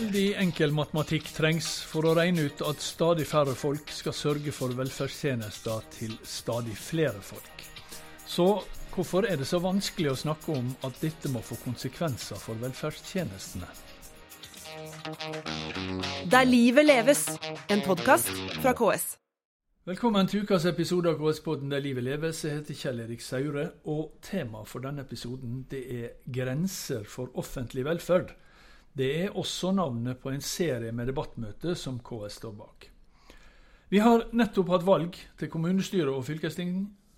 Veldig enkel matematikk trengs for å regne ut at stadig færre folk skal sørge for velferdstjenester til stadig flere folk. Så hvorfor er det så vanskelig å snakke om at dette må få konsekvenser for velferdstjenestene? Der livet leves, en podkast fra KS. Velkommen til ukas episode av KS-podden Der livet leves. Jeg heter Kjell Erik Saure, og temaet for denne episoden det er grenser for offentlig velferd. Det er også navnet på en serie med debattmøter som KS står bak. Vi har nettopp hatt valg til kommunestyre og fylkesting,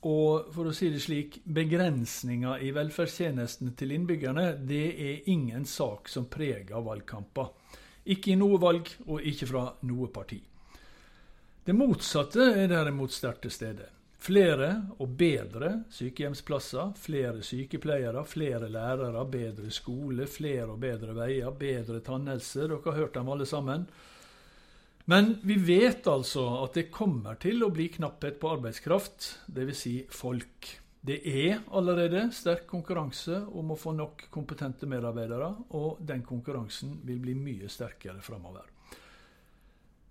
og for å si det slik, begrensninger i velferdstjenestene til innbyggerne, det er ingen sak som preger valgkamper. Ikke i noe valg, og ikke fra noe parti. Det motsatte er derimot sterkt til stede. Flere og bedre sykehjemsplasser, flere sykepleiere, flere lærere, bedre skole, flere og bedre veier, bedre tannhelse. Dere har hørt dem alle sammen. Men vi vet altså at det kommer til å bli knapphet på arbeidskraft, dvs. Si folk. Det er allerede sterk konkurranse om å få nok kompetente medarbeidere, og den konkurransen vil bli mye sterkere framover.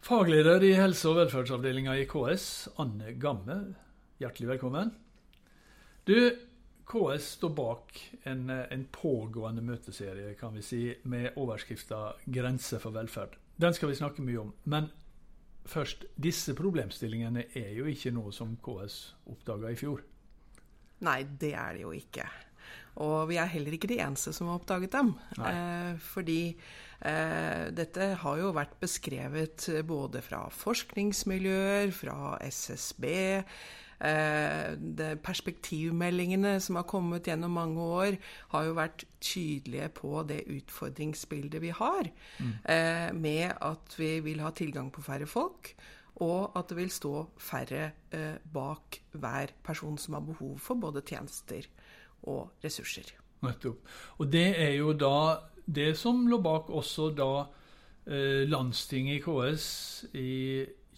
Fagleder i helse- og velferdsavdelinga i KS, Anne Gamme, Hjertelig velkommen. Du, KS står bak en, en, pågående møteserie kan vi si, med overskrifta 'Grenser for velferd'. Den skal vi snakke mye om. Men først, disse problemstillingene er jo ikke noe som KS oppdaga i fjor? Nei, det er det jo ikke. Og vi er heller ikke de eneste som har oppdaget dem. Eh, fordi eh, dette har jo vært beskrevet både fra forskningsmiljøer, fra SSB, perspektivmeldingene som har kommet gjennom mange år, har jo vært tydelige på det utfordringsbildet vi har, mm. eh, med at vi vil ha tilgang på færre folk. Og at det vil stå færre eh, bak hver person som har behov for både tjenester og ressurser. Nettopp. Og det er jo da det som lå bak også da eh, landstinget i KS i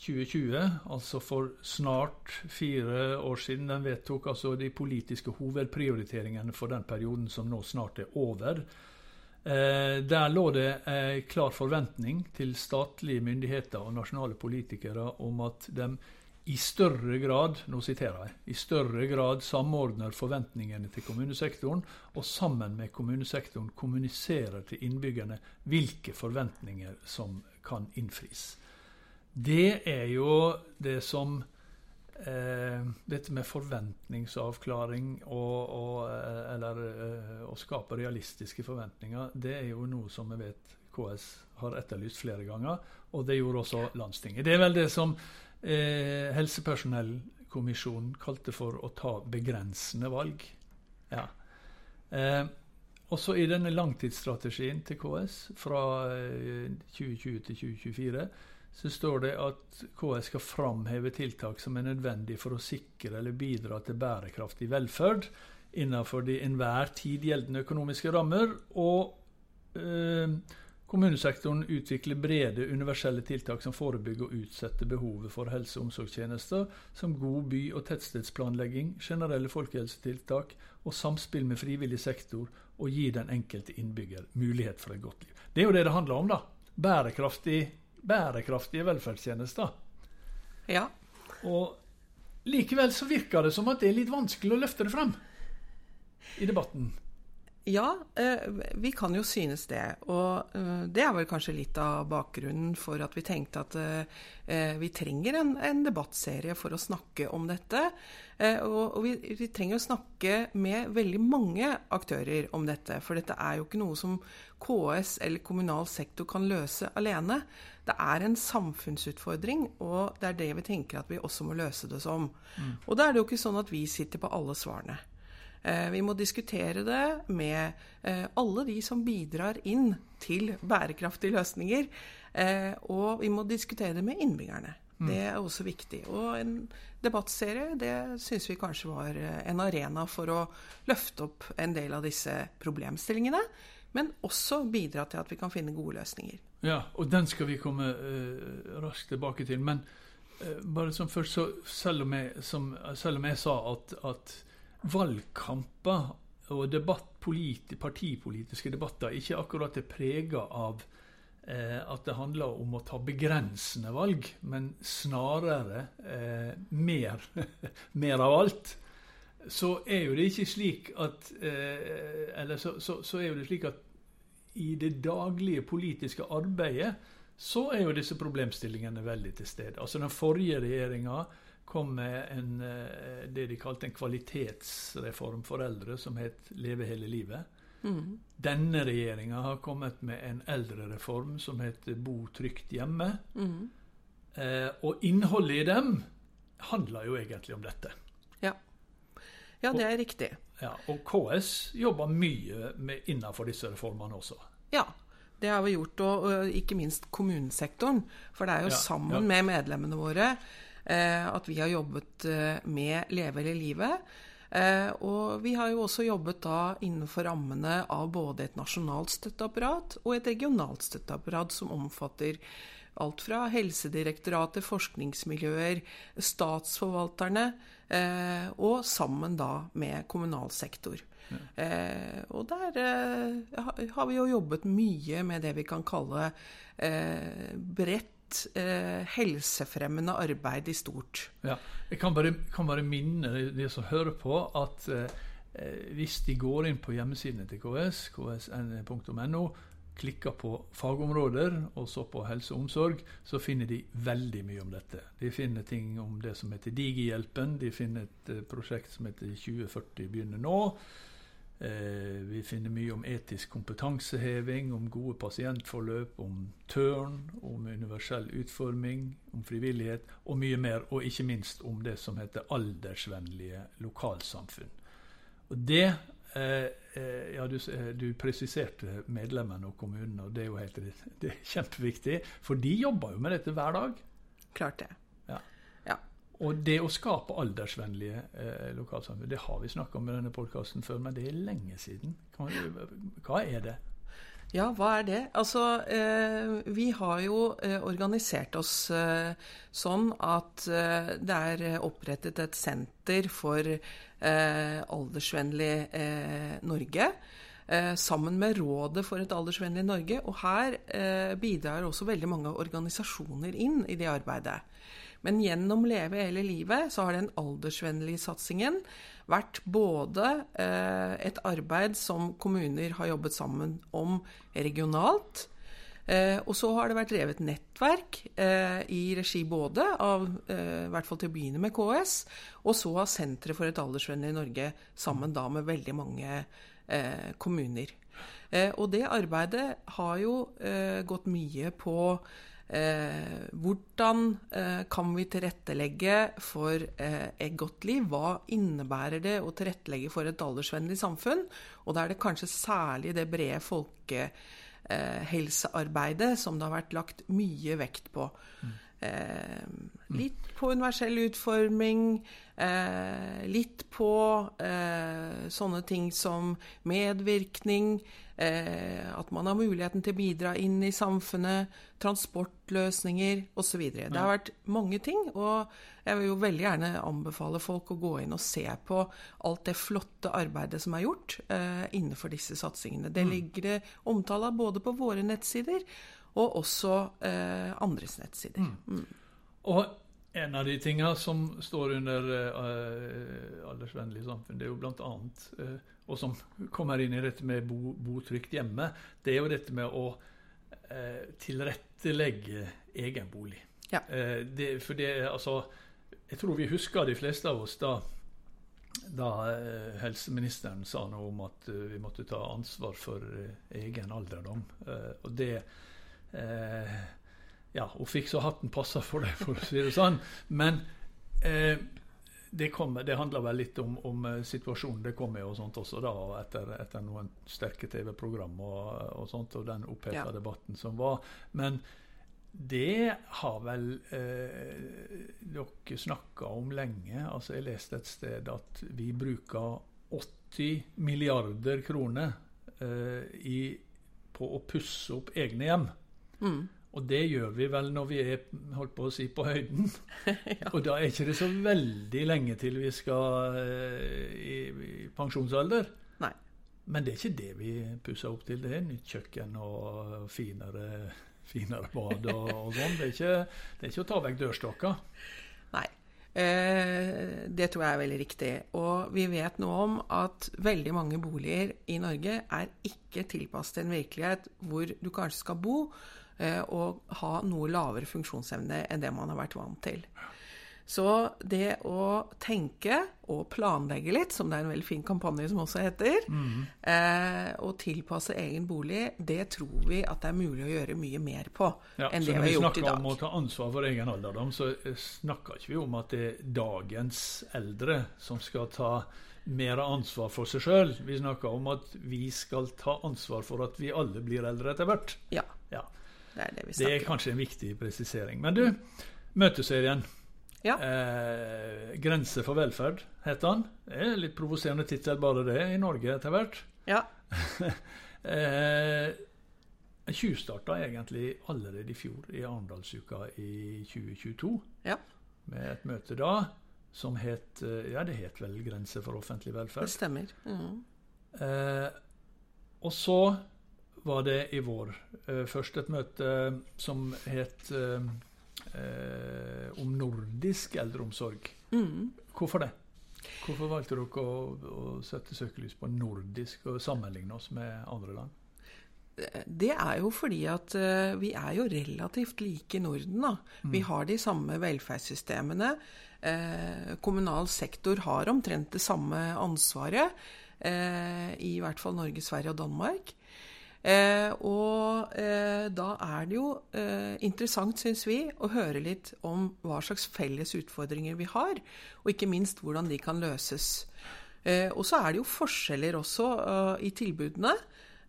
2020, altså for snart fire år siden. Den vedtok altså de politiske hovedprioriteringene for den perioden som nå snart er over. Eh, der lå det en klar forventning til statlige myndigheter og nasjonale politikere om at de i større grad nå siterer jeg, i større grad samordner forventningene til kommunesektoren, og sammen med kommunesektoren kommuniserer til innbyggerne hvilke forventninger som kan innfris. Det er jo det som eh, Dette med forventningsavklaring og, og, eh, eller eh, å skape realistiske forventninger, det er jo noe som vi vet KS har etterlyst flere ganger, og det gjorde også landstinget. Det er vel det som eh, helsepersonellkommisjonen kalte for å ta begrensende valg. Ja. Eh, også i denne langtidsstrategien til KS fra 2020 eh, til 2024 så står det at KS skal framheve tiltak som er nødvendig for å sikre eller bidra til bærekraftig velferd innenfor de enhver tid gjeldende økonomiske rammer. Og eh, kommunesektoren utvikler brede universelle tiltak som forebygger og utsetter behovet for helse- og omsorgstjenester, som god by- og tettstedsplanlegging, generelle folkehelsetiltak og samspill med frivillig sektor, og gi den enkelte innbygger mulighet for et godt liv. Det er jo det det handler om, da. Bærekraftig bærekraftige velferdstjenester. Ja. Og likevel så virker det som at det er litt vanskelig å løfte det frem i debatten. Ja, eh, vi kan jo synes det. Og eh, det er vel kanskje litt av bakgrunnen for at vi tenkte at eh, vi trenger en, en debattserie for å snakke om dette. Og, vi, vi, trenger å snakke med veldig mange aktører om dette. For dette er jo ikke noe som KS eller kommunal sektor kan løse alene. Det er en samfunnsutfordring, og det er det vi tenker at vi også må løse det som. Mm. Og da er det jo ikke sånn at vi sitter på alle svarene. Eh, vi må diskutere det med eh, alle de som bidrar inn til bærekraftige løsninger. Eh, og vi må diskutere det med innbyggerne. Mm. Det er også viktig. Og en debattserie, det syns vi kanskje var en arena for å løfte opp en del av disse problemstillingene. Men også bidra til at vi kan finne gode løsninger. Ja, og den skal vi komme uh, raskt tilbake til. Men uh, bare som først, så selv om jeg, som, selv om jeg sa at, at valgkamper og debatt, politi, partipolitiske debatter ikke akkurat er prega av eh, at det handler om å ta begrensende valg, men snarere eh, mer, mer av alt så er jo det ikke slik at eh, Eller så, så, så, er jo det slik at i det daglige politiske arbeidet så er jo disse problemstillingene veldig til stede. Altså Den forrige regjeringa kom med en, eh, det de kalte en kvalitetsreform for eldre, som het Leve hele livet. Mm. Denne regjeringa har kommet med en eldrereform som heter Bo trygt hjemme. Mm. Eh, og innholdet i dem handler jo egentlig om dette. Ja. Ja, det er riktig. Ja, Og KS jobber mye med, innenfor disse reformene også. Ja, det har vi gjort. Og, og ikke minst kommunesektoren. For det er jo ja, sammen med medlemmene våre at vi har jobbet eh, med Leve hele livet. Eh, og vi har jo også jobbet da innenfor rammene av både et nasjonalt støtteapparat og et regionalt støtteapparat som omfatter alt fra Helsedirektoratet, forskningsmiljøer, statsforvalterne, Eh, og sammen da med kommunal sektor. Ja. Eh, og der eh, har vi jo jobbet mye med det vi kan kalle bredt helsefremmende arbeid i stort. Ja, jeg kan bare, kan bare minne de som hører på, at hvis de går inn på hjemmesidene til KS, ksn.no, klikker på fagområder, og så på helse og omsorg, så finner de veldig mye om dette. De finner ting om det som heter Digihjelpen. De finner et uh, prosjekt som heter 2040 begynner nå. Uh, vi finner mye om etisk kompetanseheving, om gode pasientforløp, om tørn, om universell utforming, om frivillighet og mye mer. Og ikke minst om det som heter aldersvennlige lokalsamfunn. Og det Eh, eh, ja, du, eh, du, presiserte medlemmene og kommunene, og det er jo helt det er kjempeviktig. For de jobber jo med dette hver dag. Klart det. Og det å skape aldersvennlige eh, lokalsamfunn, det har vi snakka om i denne podkasten før, men det er lenge siden. Hva er det? Ja, hva er det? Altså, eh, vi har jo eh, organisert oss eh, sånn at eh, det er opprettet et senter for eh, aldersvennlig eh, Norge. sammen med Rådet for et aldersvennlig Norge. Og her bidrar også veldig mange organisasjoner inn i det arbeidet. Men gjennom Leve hele livet så har den aldersvennlige satsingen vært både eh, et arbeid som kommuner har jobbet sammen om regionalt. Eh, og så har det vært drevet nettverk eh, i regi både av eh, i hvert fall til å begynne med KS, og så av Senteret for et aldersvennlig Norge, sammen da med veldig mange eh, kommuner. Eh, og det arbeidet har jo gått mye på Eh, hvordan eh, kan vi tilrettelegge for eh, et godt liv? Hva innebærer det å tilrettelegge for et aldersvennlig samfunn? Og da er det kanskje særlig det brede folkehelsearbeidet som det har vært lagt mye vekt på. Mm. Eh, litt på universell utforming, eh, litt på eh, sånne ting som medvirkning, eh, at man har muligheten til å bidra inn i samfunnet, transportløsninger osv. Det har vært mange ting, og jeg vil jo veldig gjerne anbefale folk å gå inn og se på alt det flotte arbeidet som er gjort eh, innenfor disse satsingene. Det mm. ligger det omtale av både på våre nettsider og også eh, andres nettsider. Mm. Mm. Og en av de tingene som står under eh, aldersvennlig samfunn, det er jo blant annet, eh, og som kommer inn i dette med bo, bo, trygt hjemme, det er jo dette med å uh, tilrettelegge egen bolig. Ja. Uh, det, for det, altså Jeg tror vi husker de fleste av oss da, da helseministeren sa noe om at vi måtte ta ansvar for egen alderdom. og det eh, Ja, hun fikk så hatten passa for det, for å si det sånn. Men eh, det, kom, det handler vel litt om, om eh, situasjonen det kom i og sånt også, da, etter, etter noen sterke TV-program og, og, sånt, og den oppheta ja. debatten som var. Men det har vel eh, dere snakka om lenge. Altså, jeg leste et sted at vi bruker 80 milliarder kroner eh, i, på å pusse opp egne hjem. Mm. Og det gjør vi vel når vi er holdt på å si, på høyden. ja. Og da er ikke det så veldig lenge til vi skal uh, i, i, pensjonsalder. Nei. Men det er ikke det vi pusser opp til. Det er nytt kjøkken og finere finere bad og, og sånn. Det, det, er ikke å ta vekk dørstokka. Nei. Eh, det tror jeg er veldig riktig. Og vi vet nå om at veldig mange boliger i Norge er ikke tilpasset en virkelighet hvor du kanskje skal bo eh, og ha noe lavere funksjonsevne enn det man har vært vant til. Så det å tenke og planlegge litt, som det er en veldig fin kampanje som også heter, mm. eh, og tilpasse egen bolig, det tror vi at det er mulig å gjøre mye mer på ja, enn det vi har gjort i dag. Så når vi snakker om å ta ansvar for egen alderdom, så snakker ikke vi om at det er dagens eldre som skal ta mer ansvar for seg sjøl. Vi snakker om at vi skal ta ansvar for at vi alle blir eldre etter hvert. Ja, ja. Det er det vi. Det er kanskje en viktig presisering. Men du, møteserien. Ja. Eh, 'Grense for velferd' heter han. Det er litt provoserende tittel, bare det, i Norge etter hvert. Ja. eh, tjuvstarta egentlig allerede i fjor, i Arendalsuka i 2022. Ja. Med et møte da som het eh, Ja, det het vel 'Grense for offentlig velferd'. Det stemmer. Mm. Eh, og så var det i vår eh, først et møte som het eh, eh, om nordisk eldreomsorg. Mm. Hvorfor det? Hvorfor valgte dere å, å sette søkelys på nordisk og sammenligne oss med andre land? Det er jo fordi at uh, vi er jo relativt like i Norden. da. Mm. Vi har de samme velferdssystemene. Kommunal sektor har omtrent det samme ansvaret. I hvert fall Norge, Sverige og Danmark. Eh, og eh, da er det jo eh, interessant, syns vi, å høre litt om hva slags felles utfordringer vi har, og ikke minst hvordan de kan løses. Eh, og så er det jo forskjeller også eh, i tilbudene.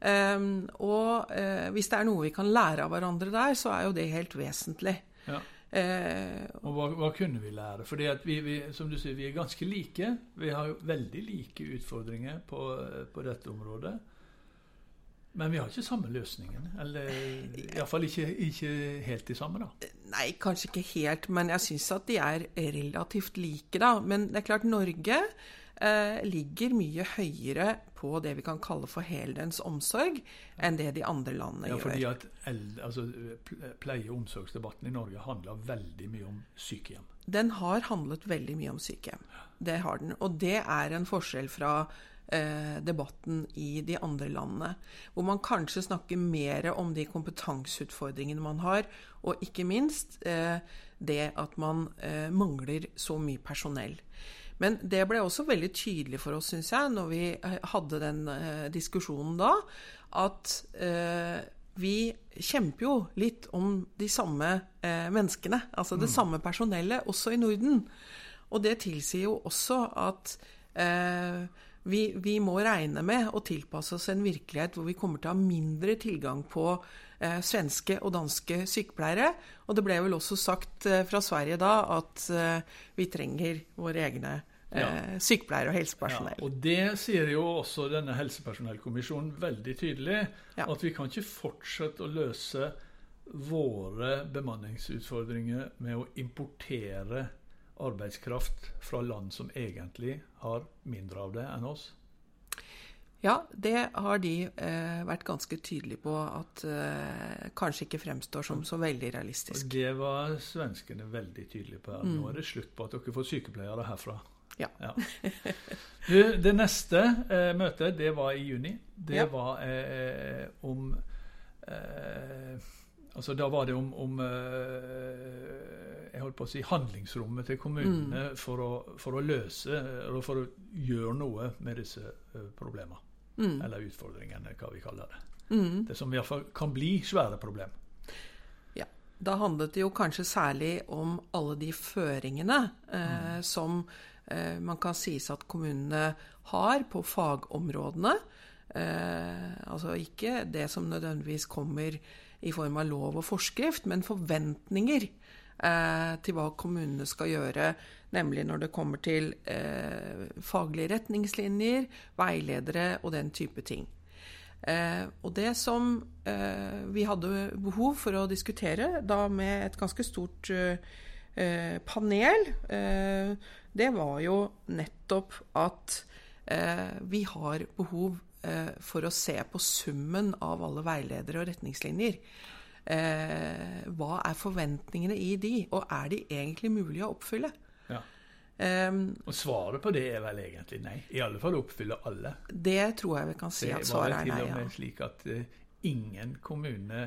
Eh, og hvis det er noe vi kan lære av hverandre der, så er jo det helt vesentlig. Ja. og hva, hva, kunne vi lære? Fordi vi, vi, som du sier, vi er ganske like. Vi har jo veldig like utfordringer på, på dette området. Men vi har ikke samme løsningen. Eller iallfall ikke, ikke helt de samme, da. Nei, kanskje ikke helt, men jeg syns at de er relativt like, da. Men det er klart, Norge eh, ligger mye høyere på det vi kan kalle for heldøgns omsorg, enn det de andre landene gjør. Ja, fordi at altså, Pleie- og omsorgsdebatten i Norge handler veldig mye om sykehjem. Den har handlet veldig mye om sykehjem. Det har den. Og det er en forskjell fra eh, debatten i de andre landene. Hvor man kanskje snakker mer om de kompetanseutfordringene man har, og ikke minst eh, det at man eh, mangler så mye personell. Men det ble også veldig tydelig for oss, syns jeg, når vi eh, hadde den eh, diskusjonen da, at eh, vi kjemper jo litt om de samme menneskene. Altså det mm. samme personellet, også i Norden. Og det tilsier jo også at eh, vi, vi, må regne med å tilpasse oss en virkelighet hvor vi kommer til å ha mindre tilgang på eh, svenske og danske sykepleiere. Og det ble vel også sagt eh, fra Sverige da at eh, vi trenger våre egne eh, ja. sykepleiere og helsepersonell. Ja, og det sier jo også denne helsepersonellkommisjonen veldig tydelig. Ja. At vi kan ikke fortsette å løse våre bemanningsutfordringer med å importere arbeidskraft fra land som egentlig har mindre av det enn oss? Ja, det har de eh, vært ganske tydelige på at eh, kanskje ikke fremstår som så veldig realistisk. Det var svenskene veldig tydelige på. Mm. Nå er det slutt på at dere får sykepleiere herfra. Ja. ja. Du, det neste eh, møtet, det var i juni. Det ja. var eh, om eh, Altså, da var det om, om eh, jeg holdt på å si, handlingsrommet til kommunene mm. for, å, for, å, løse eller for å gjøre noe med disse uh, problemene. Mm. Eller utfordringene, hva vi kaller det. Mm. Det som iallfall kan bli svære problem. Ja. Da handlet det jo kanskje særlig om alle de føringene eh, mm. som eh, man kan sies at kommunene har på fagområdene. Eh, altså ikke det som nødvendigvis kommer i form av lov og forskrift, men forventninger til hva kommunene skal gjøre, nemlig når det kommer til eh, faglige retningslinjer, veiledere og den type ting. Eh, og det som eh, vi hadde behov for å diskutere, da med et ganske stort eh, panel, eh, det var jo nettopp at vi har behov Eh, for å se på summen av alle veiledere og retningslinjer. Eh, hva er forventningene i de, og er de egentlig mulige å oppfylle? Ja. Um, og svaret på det er vel egentlig nei. I alle fall oppfylle alle. Det tror jeg vi kan si at svaret er nei. Det var til og med slik at uh, ingen kommune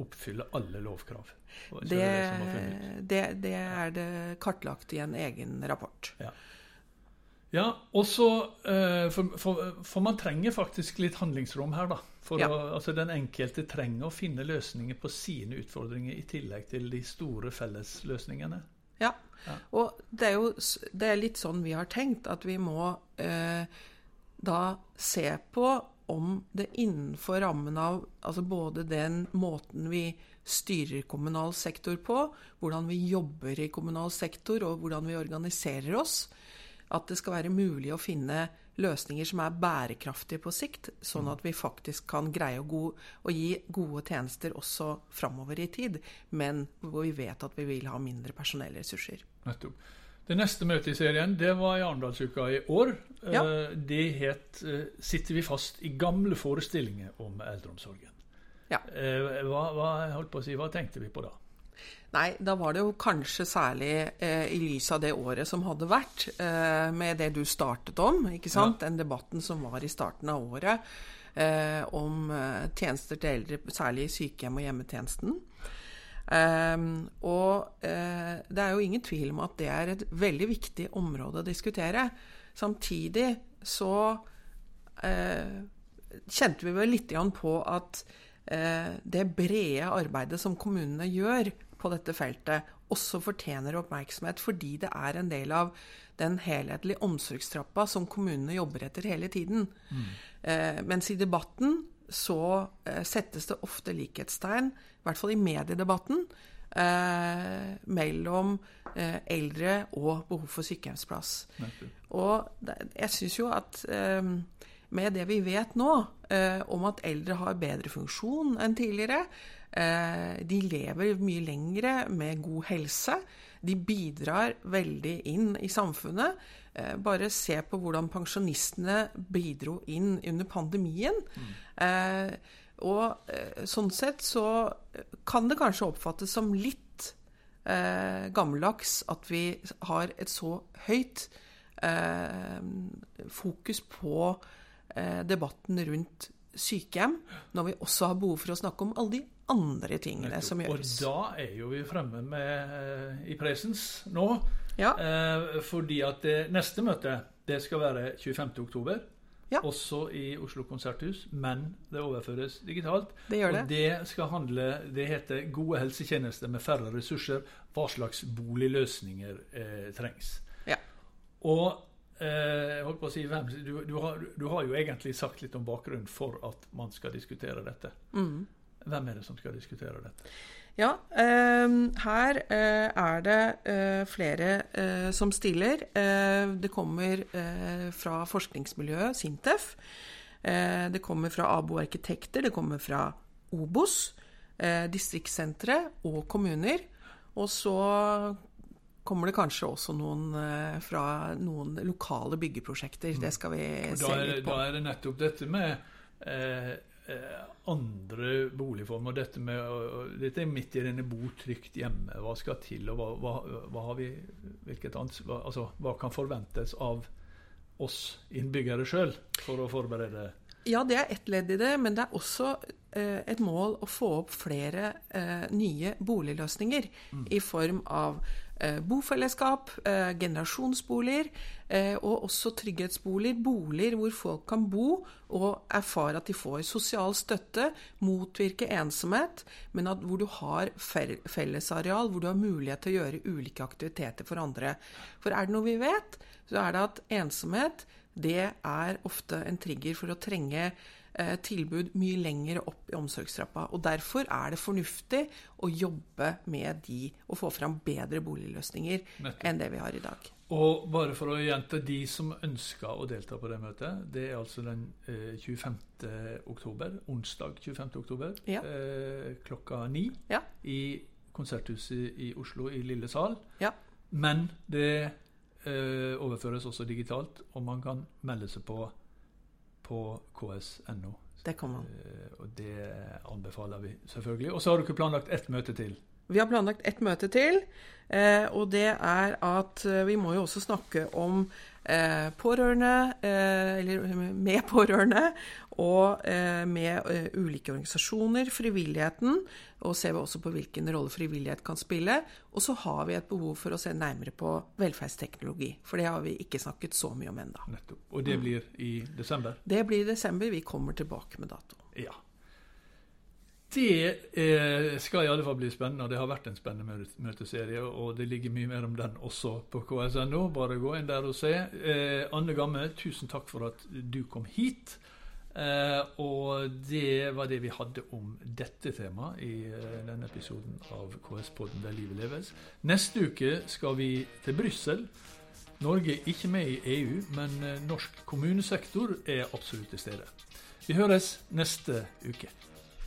oppfyller alle lovkrav. Det, det, det, det, er det kartlagt i en egen rapport. Ja. Ja og så uh, for, for, for, man trenger faktisk litt handlingsrom her, da. For ja. å, altså Den enkelte trenger å finne løsninger på sine utfordringer i tillegg til de store fellesløsningene. Ja. ja. Og det er jo det er litt sånn vi har tenkt, at vi må eh, da se på om det innenfor rammen av altså både den måten vi styrer kommunal sektor på, hvordan vi jobber i kommunal sektor og hvordan vi organiserer oss, at det skal være mulig å finne løsninger som er bærekraftige på sikt, sånn at vi faktisk kan greie å, gode, å gi gode tjenester også framover i tid, men hvor vi vet at vi vil ha mindre personellressurser. Nettopp. Det neste møtet i serien det var i Arendalsuka i år. Ja. Eh, det het eh, 'Sitter vi fast i gamle forestillinger om eldreomsorgen'. Ja. Eh, hva, hva, si, hva tenkte vi på da? Nei, da var det jo kanskje særlig eh, i lys av det året som hadde vært, eh, med det du startet om, ikke sant? Ja. Den debatten som var i starten av året eh, om eh, tjenester til eldre, særlig i sykehjem og hjemmetjenesten. Ehm, og eh, det er jo ingen tvil om at det er et veldig viktig område å diskutere. Samtidig så eh, kjente vi vel litt på at det brede arbeidet som kommunene gjør på dette feltet også fortjener oppmerksomhet, fordi det er en del av den helhetlige omsorgstrappa som kommunene jobber etter hele tiden. Mm. Eh, mens i debatten så eh, settes det ofte likhetstegn, i hvert fall i mediedebatten, eh, mellom eh, eldre og behov for sykehjemsplass. Og det, jeg syns jo at eh, med det vi vet nå eh, om at eldre har bedre funksjon enn tidligere, de lever mye lengre med god helse. De bidrar veldig inn i samfunnet. Eh, bare se på hvordan pensjonistene bidro inn under pandemien. Mm. Og sånn sett så kan det kanskje oppfattes som litt eh, gammeldags at vi har et så høyt eh, fokus på eh, debatten rundt sykehjem, når vi også har behov for å snakke om alle de andre tingene som gjøres. Og da er jo vi fremme med, uh, i presens nå. Ja. Eh, fordi at det neste møte det skal være 25.10. Ja. Også i Oslo konserthus, men det overføres digitalt. Det gjør det. Og det skal handle Det heter 'Gode helsetjenester med færre ressurser'. Hva slags boligløsninger eh, trengs. Ja. Og eh, holdt på å si, du, du, har, du, har, jo egentlig sagt litt om bakgrunnen for at man skal diskutere dette. Mm. Hvem er det som skal diskutere dette? Ja, eh, her eh, er det eh, flere eh, som stiller. Eh, det kommer eh, fra forskningsmiljøet Sintef. det kommer fra Abo arkitekter, det kommer fra Obos, distriktssentre og kommuner. Og så kommer det kanskje også noen fra noen lokale byggeprosjekter. Det skal vi se litt på. Da er det nettopp dette med Eh, andre boligformer. Dette, med, dette er midt i denne bo trygt hjemme. Hva skal til, og hva, hva, hva har vi, hvilket ansvar, altså, hva kan forventes av oss innbyggere sjøl for å forberede Ja, det er ett ledd i det, men det er også eh, et mål å få opp flere eh, nye boligløsninger mm. i form av Eh, bofellesskap, eh, generasjonsboliger eh, og også trygghetsboliger. Boliger hvor folk kan bo og erfare at de får sosial støtte, motvirke ensomhet, men hvor du har fellesareal, hvor du har mulighet til å gjøre ulike aktiviteter for andre. For er det noe vi vet, så er det at ensomhet det er ofte en trigger for å trenge Eh, tilbud mye lenger opp i omsorgstrappa. Og Derfor er det fornuftig å jobbe med de og få fram bedre boligløsninger Nettopp. enn det vi har i dag. Og bare for å gjenta de som ønsker å delta på det møtet, det er altså den eh, 25. oktober, onsdag 25. oktober ja. eh, klokka ni ja. i Konserthuset i Oslo i Lille sal. Ja. Men det overføres også digitalt, og man kan melde seg på på ks.no Det kommer. man. Og det anbefaler vi selvfølgelig. Og så har dere planlagt ett møte til. Vi har planlagt ett møte til, eh, og det er at eh, vi må jo også snakke om eh, pårørende, eh, eller med pårørende, og eh, med ulike organisasjoner, frivilligheten, og ser vi også på hvilken rolle frivillighet kan spille. Og så har vi et behov for å se nærmere på velferdsteknologi, for det har vi ikke snakket så mye om ennå. Og det blir i desember? Det blir i desember. Vi kommer tilbake med dato. Ja. Det eh, skal i alle fall bli spennende, og det har vært en spennende møteserie. Og det ligger mye mer om den også på ks.no. Bare gå inn der og se. Eh, Anne Gamme, tusen takk for at du kom hit. Eh, og det var det vi hadde om dette temaet i denne episoden av KS-podden Der livet leves. Neste uke skal vi til Brussel. Norge er ikke med i EU, men norsk kommunesektor er absolutt til stede. Vi høres neste uke.